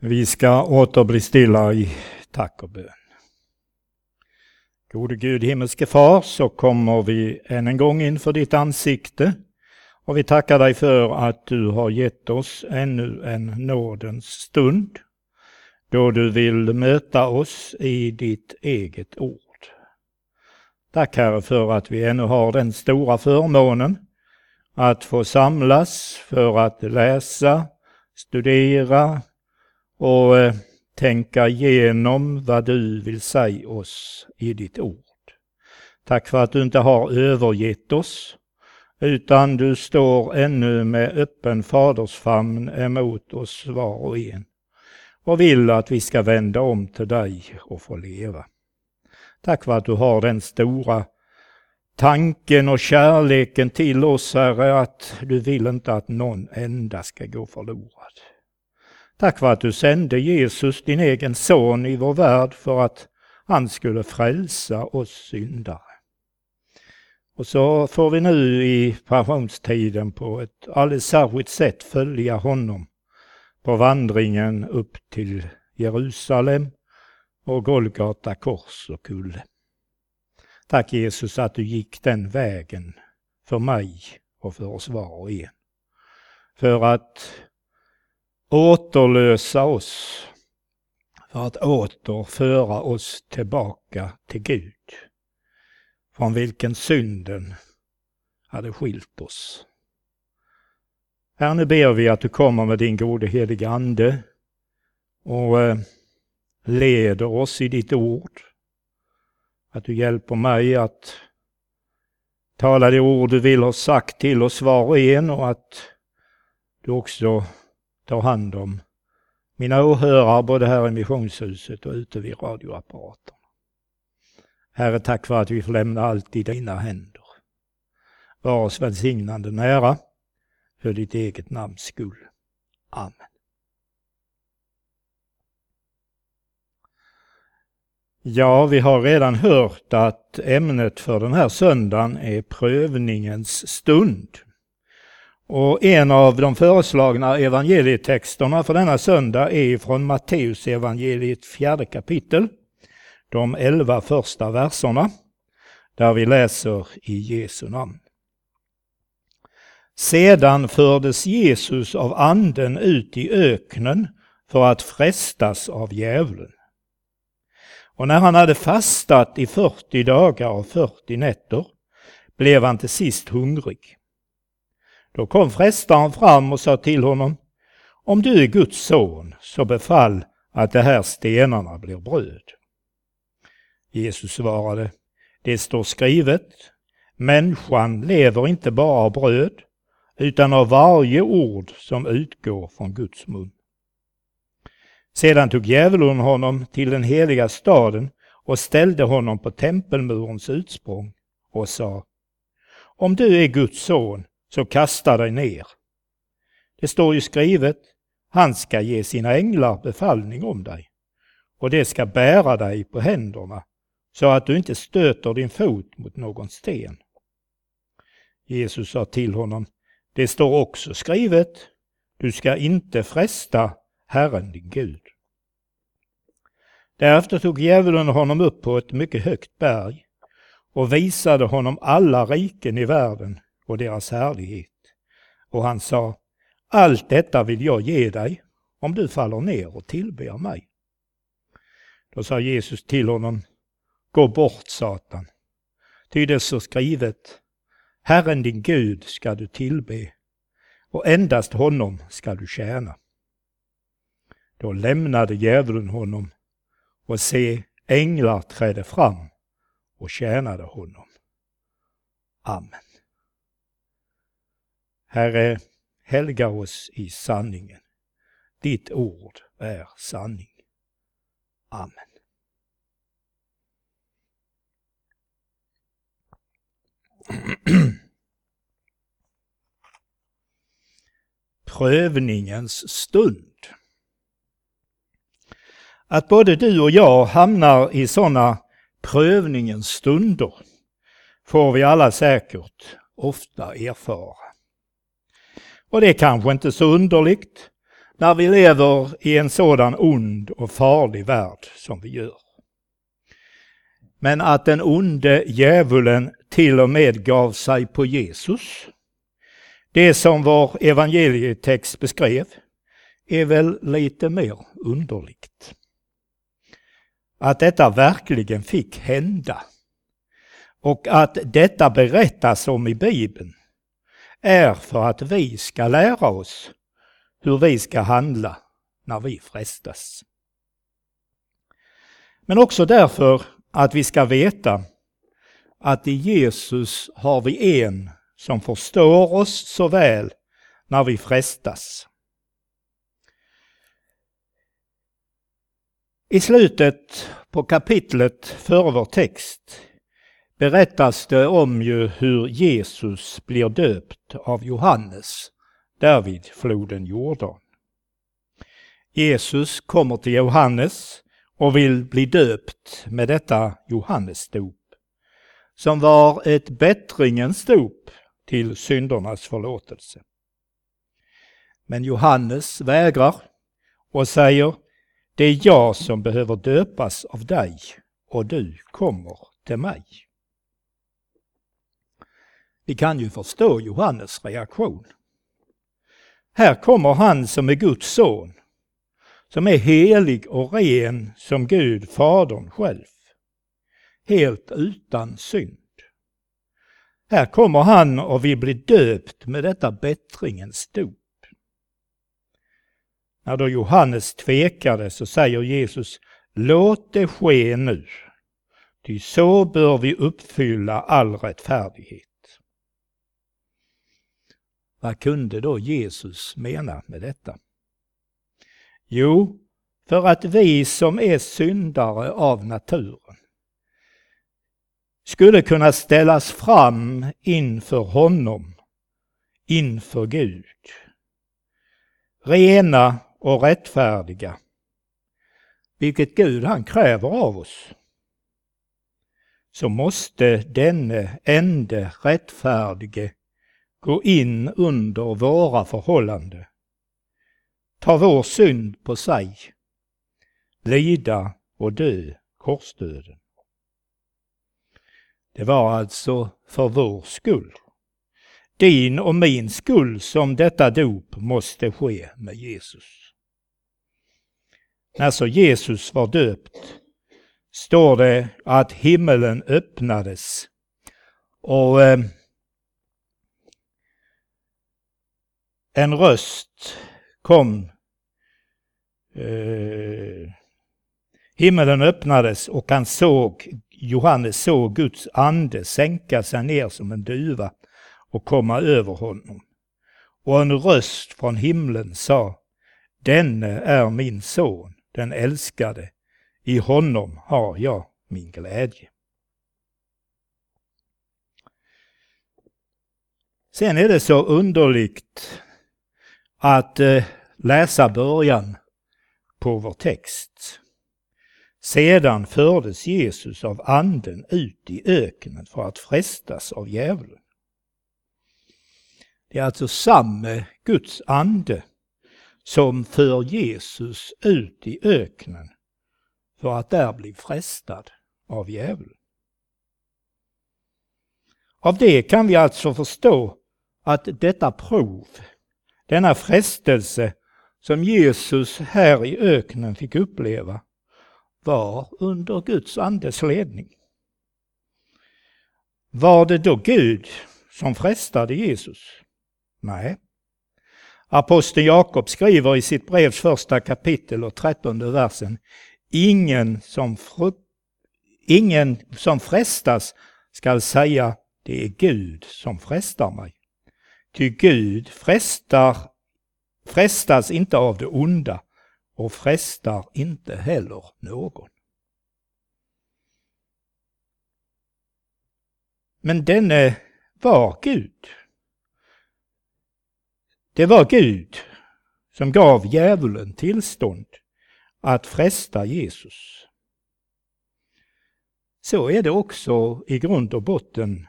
Vi ska åter bli stilla i tack och bön. Gode Gud, himmelske Far, så kommer vi än en gång inför ditt ansikte och vi tackar dig för att du har gett oss ännu en nådens stund då du vill möta oss i ditt eget ord. Tack Herre för att vi ännu har den stora förmånen att få samlas för att läsa, studera, och eh, tänka igenom vad du vill säga oss i ditt ord. Tack för att du inte har övergett oss, utan du står ännu med öppen fadersfamn emot oss var och en och vill att vi ska vända om till dig och få leva. Tack för att du har den stora tanken och kärleken till oss, Herre, att du vill inte att någon enda ska gå förlorad. Tack för att du sände Jesus, din egen son, i vår värld för att han skulle frälsa oss syndare. Och så får vi nu i passionstiden på ett alldeles särskilt sätt följa honom på vandringen upp till Jerusalem och Golgata kors och kulle. Tack Jesus att du gick den vägen för mig och för oss var och en. För att återlösa oss för att återföra oss tillbaka till Gud, från vilken synden hade skilt oss. Herre, nu ber vi att du kommer med din gode helige Ande och eh, leder oss i ditt ord. Att du hjälper mig att tala det ord du vill ha sagt till oss var och en och att du också tar hand om mina åhörare både här i missionshuset och ute vid radioapparaterna. Herre, tack för att vi får lämna allt i dina händer. Var oss välsignande nära för ditt eget namns skull. Amen. Ja, vi har redan hört att ämnet för den här söndagen är prövningens stund. Och en av de föreslagna evangelietexterna för denna söndag är från Matteus evangeliet fjärde kapitel, de elva första verserna, där vi läser i Jesu namn. Sedan fördes Jesus av anden ut i öknen för att frestas av djävulen. Och när han hade fastat i 40 dagar och 40 nätter blev han till sist hungrig. Då kom frestaren fram och sa till honom, om du är Guds son, så befall att de här stenarna blir bröd. Jesus svarade, det står skrivet, människan lever inte bara av bröd, utan av varje ord som utgår från Guds mun. Sedan tog djävulen honom till den heliga staden och ställde honom på tempelmurens utsprång och sa, om du är Guds son, så kasta dig ner. Det står ju skrivet, han ska ge sina änglar befallning om dig och det ska bära dig på händerna så att du inte stöter din fot mot någon sten. Jesus sa till honom, det står också skrivet, du ska inte fresta Herren din Gud. Därefter tog djävulen honom upp på ett mycket högt berg och visade honom alla riken i världen och deras härlighet. Och han sa, allt detta vill jag ge dig om du faller ner och tillber mig. Då sa Jesus till honom, gå bort Satan, ty det så skrivet, Herren din Gud ska du tillbe och endast honom ska du tjäna. Då lämnade djävulen honom och se, änglar trädde fram och tjänade honom. Amen. Herre, helga oss i sanningen. Ditt ord är sanning. Amen. Prövningens stund. Att både du och jag hamnar i sådana prövningens stunder får vi alla säkert ofta erfara. Och det är kanske inte så underligt när vi lever i en sådan ond och farlig värld som vi gör. Men att den onde djävulen till och med gav sig på Jesus, det som vår evangelietext beskrev, är väl lite mer underligt. Att detta verkligen fick hända och att detta berättas om i Bibeln är för att vi ska lära oss hur vi ska handla när vi frestas. Men också därför att vi ska veta att i Jesus har vi en som förstår oss så väl när vi frestas. I slutet på kapitlet före vår text berättas det om ju hur Jesus blir döpt av Johannes där vid floden Jordan. Jesus kommer till Johannes och vill bli döpt med detta Johannesdop, som var ett bättringens dop till syndernas förlåtelse. Men Johannes vägrar och säger, det är jag som behöver döpas av dig och du kommer till mig. Vi kan ju förstå Johannes reaktion. Här kommer han som är Guds son, som är helig och ren som Gud, Fadern själv. Helt utan synd. Här kommer han och vill bli döpt med detta bättringens dop. När då Johannes tvekade så säger Jesus, låt det ske nu, ty så bör vi uppfylla all rättfärdighet. Vad kunde då Jesus mena med detta? Jo, för att vi som är syndare av naturen skulle kunna ställas fram inför honom, inför Gud. Rena och rättfärdiga, vilket Gud han kräver av oss. Så måste denne ende rättfärdige gå in under våra förhållanden, ta vår synd på sig, lida och dö korsdöden. Det var alltså för vår skull, din och min skull, som detta dop måste ske med Jesus. När så Jesus var döpt står det att himmelen öppnades och eh, en röst kom. Eh, himmelen öppnades och han såg, Johannes såg Guds ande sänka sig ner som en duva och komma över honom. Och en röst från himlen sa, Denne är min son, den älskade, i honom har jag min glädje. Sen är det så underligt att eh, läsa början på vår text. Sedan fördes Jesus av anden ut i öknen för att frestas av djävulen. Det är alltså samma Guds ande som för Jesus ut i öknen för att där bli frestad av djävulen. Av det kan vi alltså förstå att detta prov denna frestelse som Jesus här i öknen fick uppleva var under Guds andes ledning. Var det då Gud som frestade Jesus? Nej. Aposteln Jakob skriver i sitt brevs första kapitel och trettonde versen Ingen som, ingen som frestas skall säga det är Gud som frestar mig. Ty Gud frestar, frestas inte av det onda och frestar inte heller någon. Men denne var Gud. Det var Gud som gav djävulen tillstånd att fresta Jesus. Så är det också i grund och botten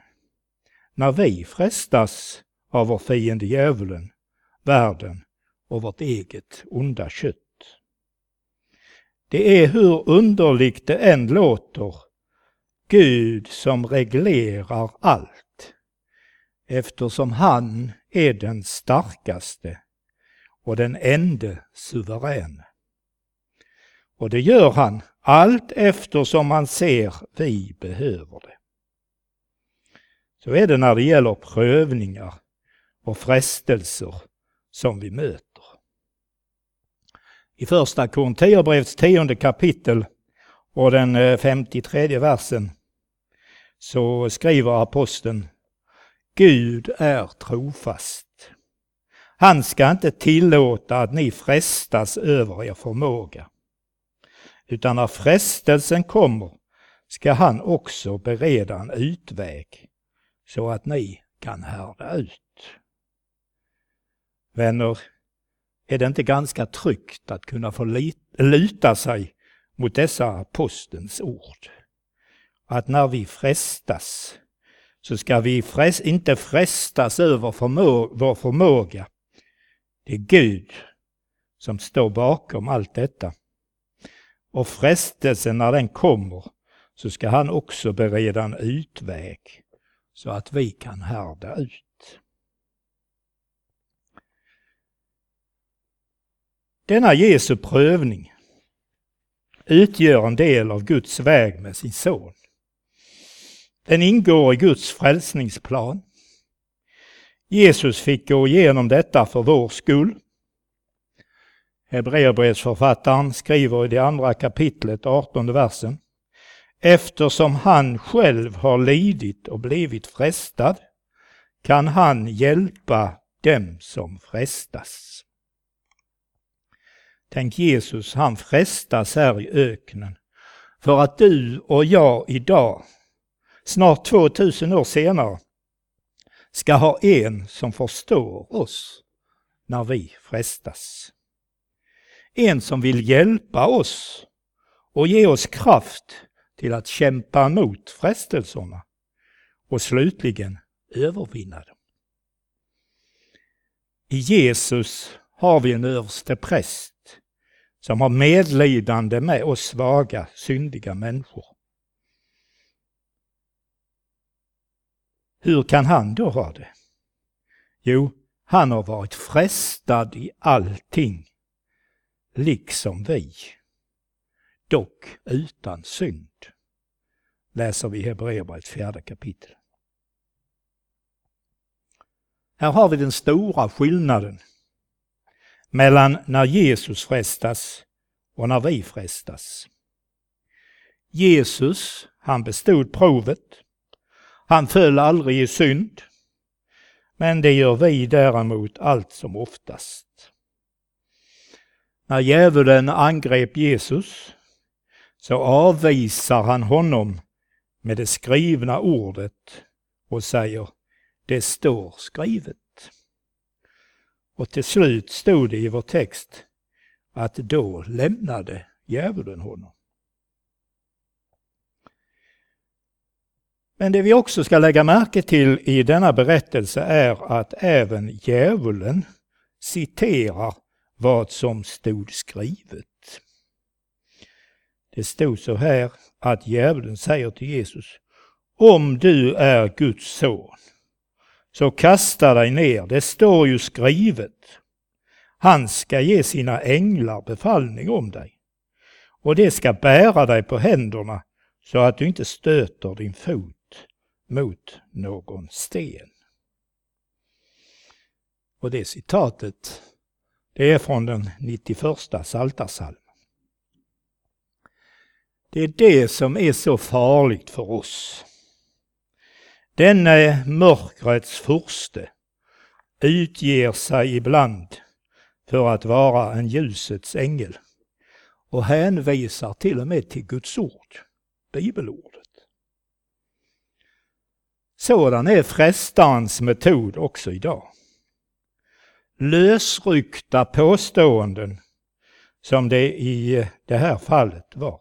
när vi frestas av vår fiende djävulen, världen och vårt eget onda kött. Det är hur underligt det än låter, Gud som reglerar allt, eftersom han är den starkaste och den ende suverän. Och det gör han allt eftersom han ser vi behöver det. Så är det när det gäller prövningar och frestelser som vi möter. I första Korinthierbrevets tionde kapitel och den eh, 53 versen så skriver aposteln Gud är trofast. Han ska inte tillåta att ni frestas över er förmåga. Utan när frestelsen kommer ska han också bereda en utväg så att ni kan härda ut. Vänner, är det inte ganska tryggt att kunna få luta sig mot dessa apostelns ord? Att när vi frestas så ska vi frest, inte frestas över förmå vår förmåga. Det är Gud som står bakom allt detta. Och frestelsen när den kommer så ska han också bereda en utväg så att vi kan härda ut. Denna Jesu prövning utgör en del av Guds väg med sin son. Den ingår i Guds frälsningsplan. Jesus fick gå igenom detta för vår skull. Hebreerbrevsförfattaren skriver i det andra kapitlet, 18 versen. Eftersom han själv har lidit och blivit frestad kan han hjälpa dem som frestas. Tänk Jesus, han frestas här i öknen för att du och jag idag, snart 2000 år senare, ska ha en som förstår oss när vi frestas. En som vill hjälpa oss och ge oss kraft till att kämpa emot frestelserna och slutligen övervinna dem. I Jesus har vi en överste präst som har medlidande med oss svaga, syndiga människor. Hur kan han då ha det? Jo, han har varit frestad i allting, liksom vi, dock utan synd. Läser vi Hebreerbrevets fjärde kapitel. Här har vi den stora skillnaden mellan när Jesus frestas och när vi frestas. Jesus, han bestod provet. Han föll aldrig i synd. Men det gör vi däremot allt som oftast. När djävulen angrep Jesus så avvisar han honom med det skrivna ordet och säger det står skrivet. Och till slut stod det i vår text att då lämnade djävulen honom. Men det vi också ska lägga märke till i denna berättelse är att även djävulen citerar vad som stod skrivet. Det stod så här att djävulen säger till Jesus, om du är Guds son, så kasta dig ner, det står ju skrivet. Han ska ge sina änglar befallning om dig och det ska bära dig på händerna så att du inte stöter din fot mot någon sten. Och det citatet, det är från den 91 Psaltarpsalmen. Det är det som är så farligt för oss. Denne mörkrets furste utger sig ibland för att vara en ljusets ängel och hänvisar till och med till Guds ord, bibelordet. Sådan är frestarens metod också idag. Lösryckta påståenden, som det i det här fallet var,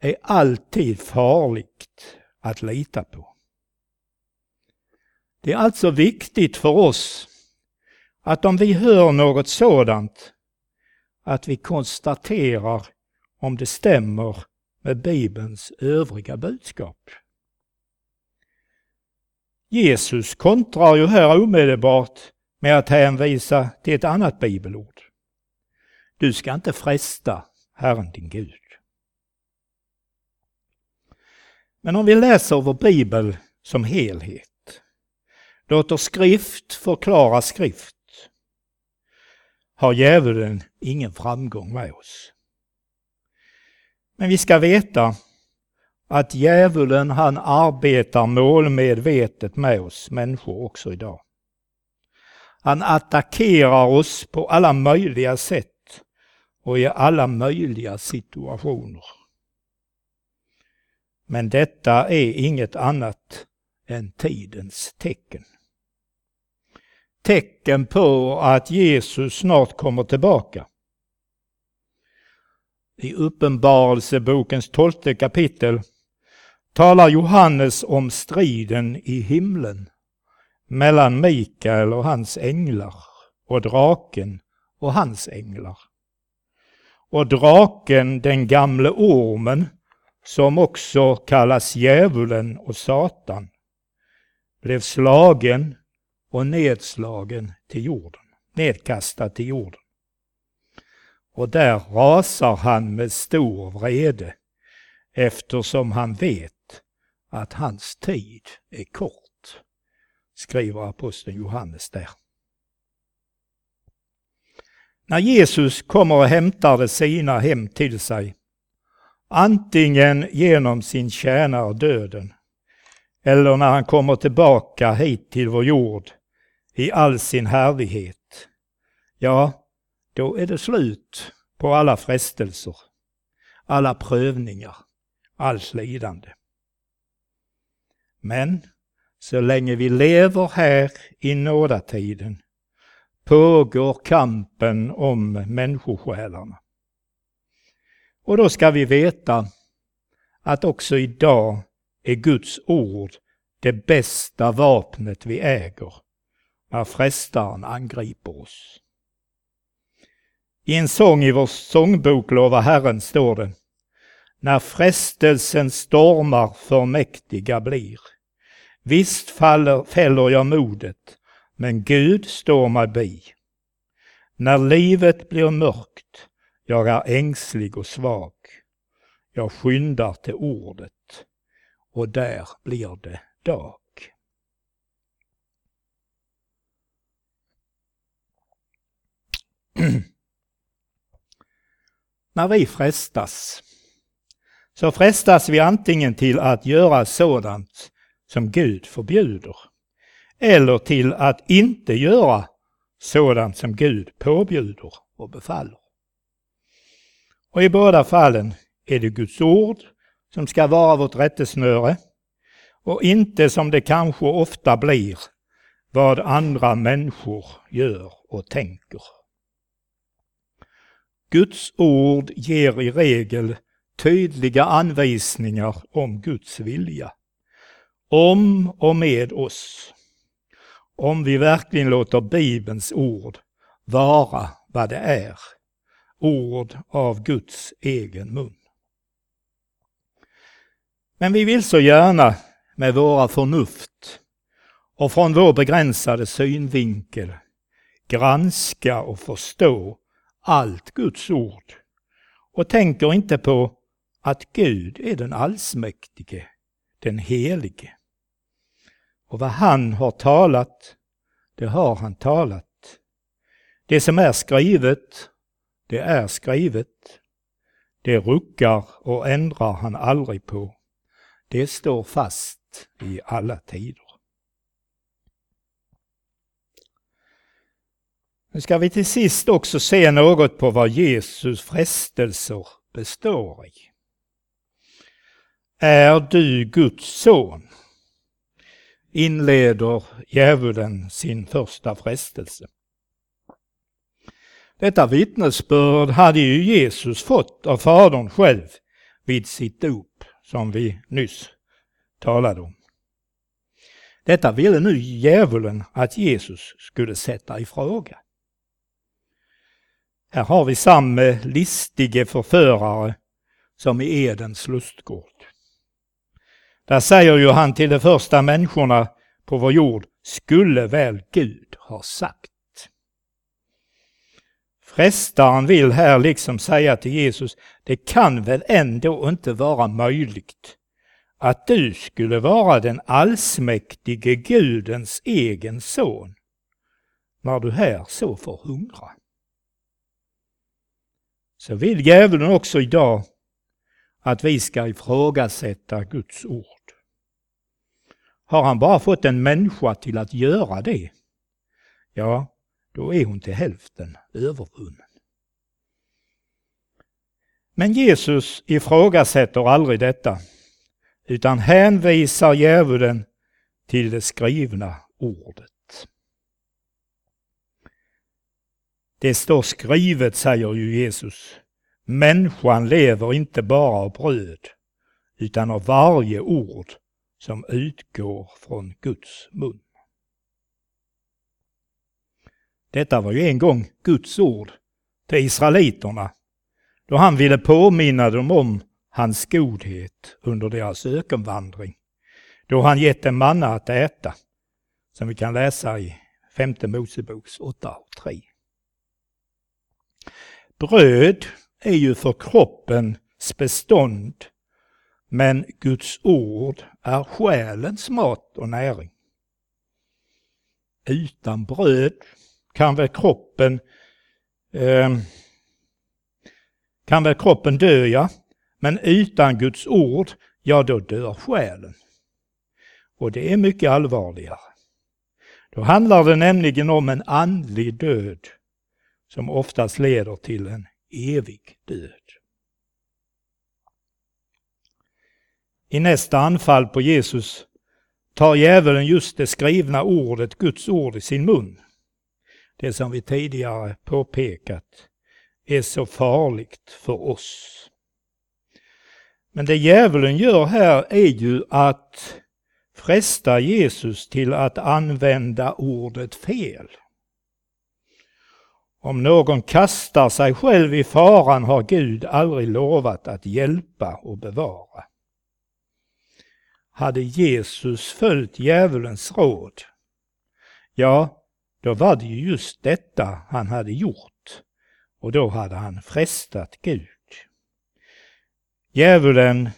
är alltid farligt att lita på. Det är alltså viktigt för oss att om vi hör något sådant, att vi konstaterar om det stämmer med Bibelns övriga budskap. Jesus kontrar ju här omedelbart med att hänvisa till ett annat bibelord. Du ska inte fresta Herren din Gud. Men om vi läser vår bibel som helhet, låter skrift förklara skrift, har djävulen ingen framgång med oss. Men vi ska veta att djävulen han arbetar målmedvetet med oss människor också idag. Han attackerar oss på alla möjliga sätt och i alla möjliga situationer. Men detta är inget annat än tidens tecken. Tecken på att Jesus snart kommer tillbaka. I Uppenbarelsebokens tolfte kapitel talar Johannes om striden i himlen mellan Mikael och hans änglar och draken och hans änglar. Och draken, den gamle ormen, som också kallas djävulen och Satan, blev slagen och nedslagen till jorden, nedkastad till jorden. Och där rasar han med stor vrede eftersom han vet att hans tid är kort, skriver aposteln Johannes där. När Jesus kommer och hämtar de sina hem till sig, antingen genom sin tjänare döden eller när han kommer tillbaka hit till vår jord i all sin härlighet, ja, då är det slut på alla frestelser, alla prövningar, allt lidande. Men så länge vi lever här i nådatiden pågår kampen om människosjälarna. Och då ska vi veta att också idag är Guds ord det bästa vapnet vi äger när frestaren angriper oss. I en sång i vår sångbok Lova Herren står det När frestelsen stormar för mäktiga blir Visst faller, fäller jag modet, men Gud står mig bi. När livet blir mörkt, jag är ängslig och svag. Jag skyndar till ordet och där blir det dag. När vi frestas så frestas vi antingen till att göra sådant som Gud förbjuder. Eller till att inte göra sådant som Gud påbjuder och befaller. Och i båda fallen är det Guds ord som ska vara vårt rättesnöre och inte som det kanske ofta blir vad andra människor gör och tänker. Guds ord ger i regel tydliga anvisningar om Guds vilja om och med oss. Om vi verkligen låter Bibelns ord vara vad det är. Ord av Guds egen mun. Men vi vill så gärna med våra förnuft och från vår begränsade synvinkel granska och förstå allt Guds ord och tänker inte på att Gud är den allsmäktige, den helige. Och vad han har talat, det har han talat. Det som är skrivet, det är skrivet. Det ruckar och ändrar han aldrig på. Det står fast i alla tider. Nu ska vi till sist också se något på vad Jesus frestelser består i. Är du Guds son? inleder djävulen sin första frestelse. Detta vittnesbörd hade ju Jesus fått av Fadern själv vid sitt dop, som vi nyss talade om. Detta ville nu djävulen att Jesus skulle sätta i fråga. Här har vi samma listige förförare som i Edens lustgård. Där säger ju han till de första människorna på vår jord, skulle väl Gud ha sagt. Frestaren vill här liksom säga till Jesus, det kan väl ändå inte vara möjligt att du skulle vara den allsmäktige Gudens egen son när du här så får hungra. Så vill djävulen också idag att vi ska ifrågasätta Guds ord. Har han bara fått en människa till att göra det, ja, då är hon till hälften övervunnen. Men Jesus ifrågasätter aldrig detta, utan hänvisar djävulen till det skrivna ordet. Det står skrivet, säger ju Jesus. Människan lever inte bara av bröd, utan av varje ord som utgår från Guds mun. Detta var ju en gång Guds ord till israeliterna då han ville påminna dem om hans godhet under deras ökenvandring. Då han gett dem manna att äta, som vi kan läsa i femte Moseboks 8 och 3. Bröd är ju för kroppens bestånd, men Guds ord är själens mat och näring. Utan bröd kan väl kroppen eh, kan väl kroppen dö, ja. Men utan Guds ord, ja då dör själen. Och det är mycket allvarligare. Då handlar det nämligen om en andlig död som oftast leder till en evig död. I nästa anfall på Jesus tar djävulen just det skrivna ordet, Guds ord, i sin mun det som vi tidigare påpekat, är så farligt för oss. Men det djävulen gör här är ju att fresta Jesus till att använda ordet fel. Om någon kastar sig själv i faran har Gud aldrig lovat att hjälpa och bevara. Hade Jesus följt djävulens råd, ja, då var det ju just detta han hade gjort och då hade han frestat Gud. Djävulen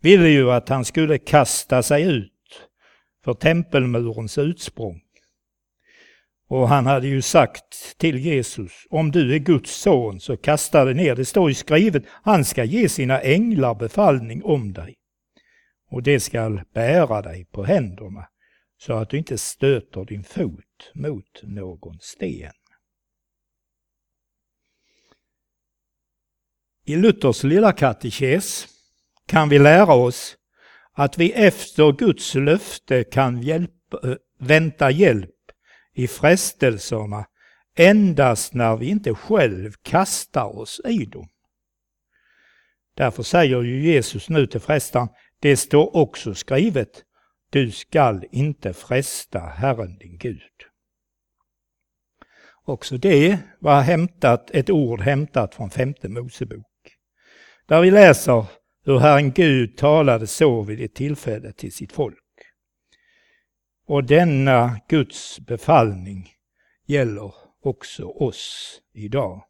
ville ju att han skulle kasta sig ut för tempelmurens utsprång. Och han hade ju sagt till Jesus, om du är Guds son så kasta dig ner. Det står ju skrivet, han ska ge sina änglar befallning om dig. Och det skall bära dig på händerna så att du inte stöter din fot mot någon sten. I Luthers lilla katekes kan vi lära oss att vi efter Guds löfte kan hjälpa, eh, vänta hjälp i frestelserna endast när vi inte själv kastar oss i dem. Därför säger ju Jesus nu till frestaren, det står också skrivet, du skall inte fresta Herren din Gud. Också det var hämtat, ett ord hämtat från femte Mosebok. Där vi läser hur Herren Gud talade så vid ett tillfälle till sitt folk. Och denna Guds befallning gäller också oss idag.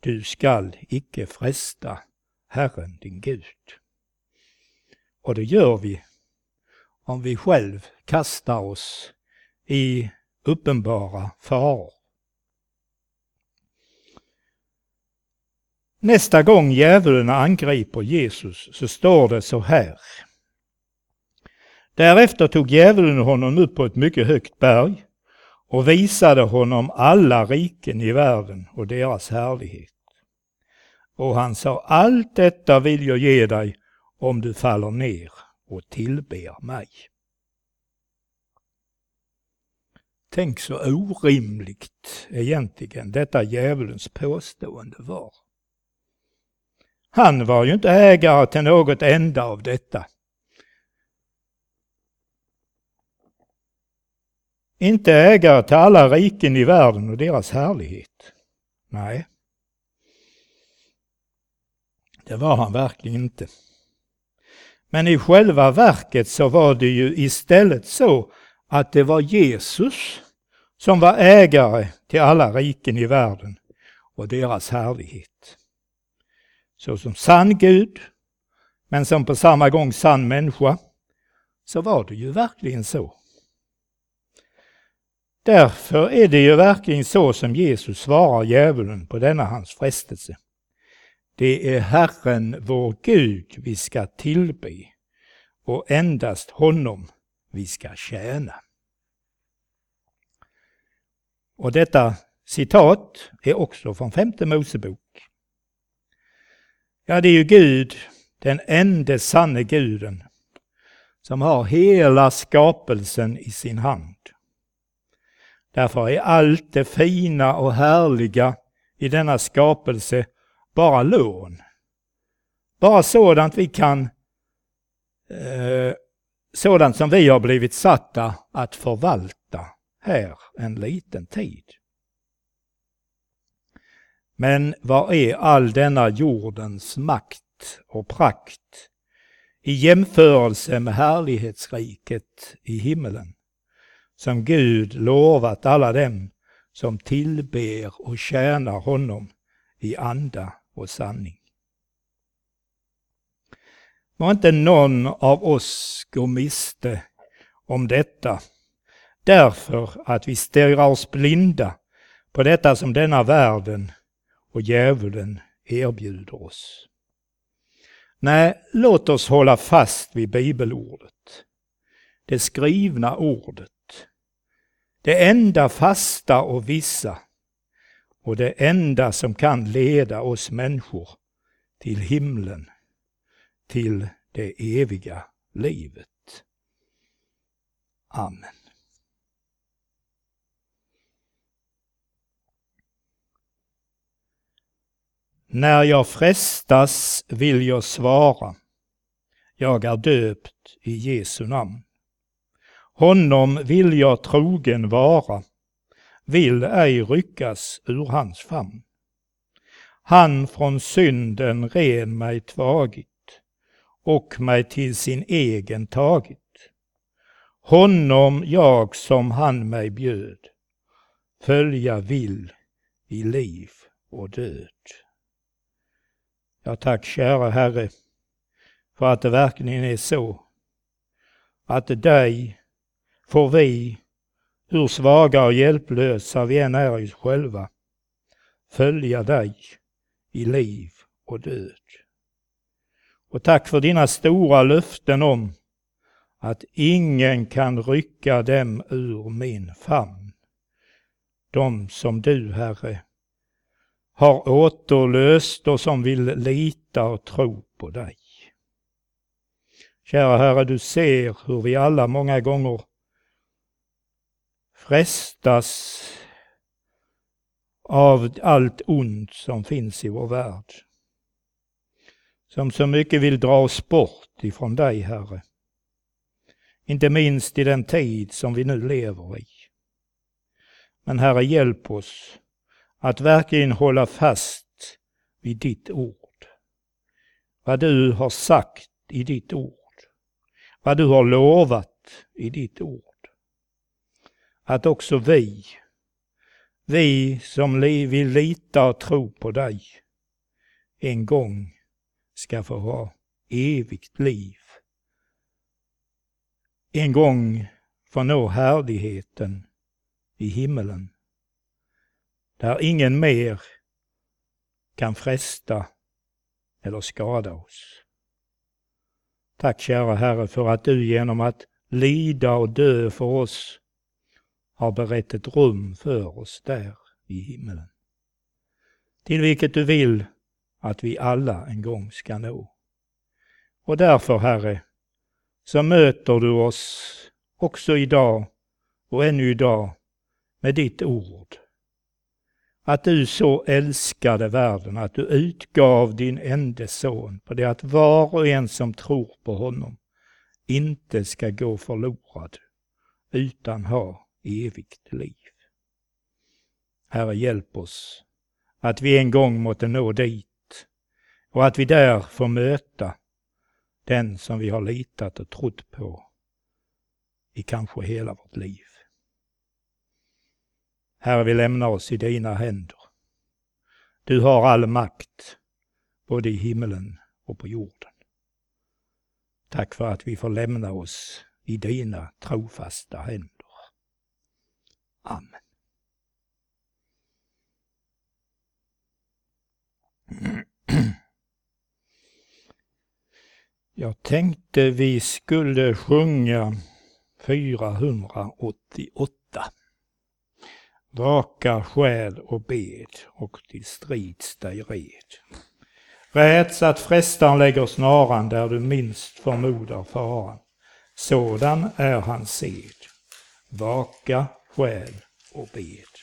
Du skall icke fresta Herren din Gud. Och det gör vi om vi själv kastar oss i uppenbara faror. Nästa gång djävulen angriper Jesus så står det så här. Därefter tog djävulen honom upp på ett mycket högt berg och visade honom alla riken i världen och deras härlighet. Och han sa, allt detta vill jag ge dig om du faller ner och tillber mig. Tänk så orimligt egentligen detta djävulens påstående var. Han var ju inte ägare till något enda av detta. Inte ägare till alla riken i världen och deras härlighet. Nej, det var han verkligen inte. Men i själva verket så var det ju istället så att det var Jesus som var ägare till alla riken i världen och deras härlighet. Så som sann Gud, men som på samma gång sann människa, så var det ju verkligen så. Därför är det ju verkligen så som Jesus svarar djävulen på denna hans frestelse. Det är Herren vår Gud vi ska tillbe och endast honom vi ska tjäna. Och detta citat är också från femte Mosebok. Ja, det är ju Gud, den enda sanne guden, som har hela skapelsen i sin hand. Därför är allt det fina och härliga i denna skapelse bara lån. Bara sådant vi kan, eh, sådant som vi har blivit satta att förvalta här en liten tid. Men vad är all denna jordens makt och prakt i jämförelse med härlighetsriket i himmelen, som Gud lovat alla dem som tillber och tjänar honom i anda och sanning. Må inte någon av oss gå miste om detta därför att vi stirrar oss blinda på detta som denna världen och djävulen erbjuder oss. Nej, låt oss hålla fast vid bibelordet, det skrivna ordet, det enda fasta och vissa och det enda som kan leda oss människor till himlen, till det eviga livet. Amen. När jag frestas vill jag svara, jag är döpt i Jesu namn. Honom vill jag trogen vara, vill ej ryckas ur hans famn. Han från synden ren mig tvagit och mig till sin egen tagit. Honom jag som han mig bjöd följa vill i liv och död. Ja, tack kära Herre för att det verkligen är så att dig får vi hur svaga och hjälplösa vi än är i oss själva, följa dig i liv och död. Och tack för dina stora löften om att ingen kan rycka dem ur min famn. De som du, Herre, har återlöst och som vill lita och tro på dig. Kära Herre, du ser hur vi alla många gånger frestas av allt ont som finns i vår värld. Som så mycket vill dra oss bort ifrån dig, Herre. Inte minst i den tid som vi nu lever i. Men Herre, hjälp oss att verkligen hålla fast vid ditt ord. Vad du har sagt i ditt ord. Vad du har lovat i ditt ord att också vi, vi som vill lita och tro på dig, en gång ska få ha evigt liv. En gång få nå härligheten i himmelen, där ingen mer kan fresta eller skada oss. Tack kära Herre för att du genom att lida och dö för oss har berett ett rum för oss där i himmelen. Till vilket du vill att vi alla en gång ska nå. Och därför, Herre, så möter du oss också idag och ännu idag med ditt ord. Att du så älskade världen att du utgav din enda son på det att var och en som tror på honom inte ska gå förlorad utan ha evigt liv. Herre, hjälp oss att vi en gång måtte nå dit och att vi där får möta den som vi har litat och trott på i kanske hela vårt liv. Herre, vi lämnar oss i dina händer. Du har all makt, både i himmelen och på jorden. Tack för att vi får lämna oss i dina trofasta händer. Amen. Jag tänkte vi skulle sjunga 488. Vaka själ och bed och till strids dig red. Räds att frestaren lägger snaran där du minst förmodar faran. Sådan är hans sed. Vaka själ och bed.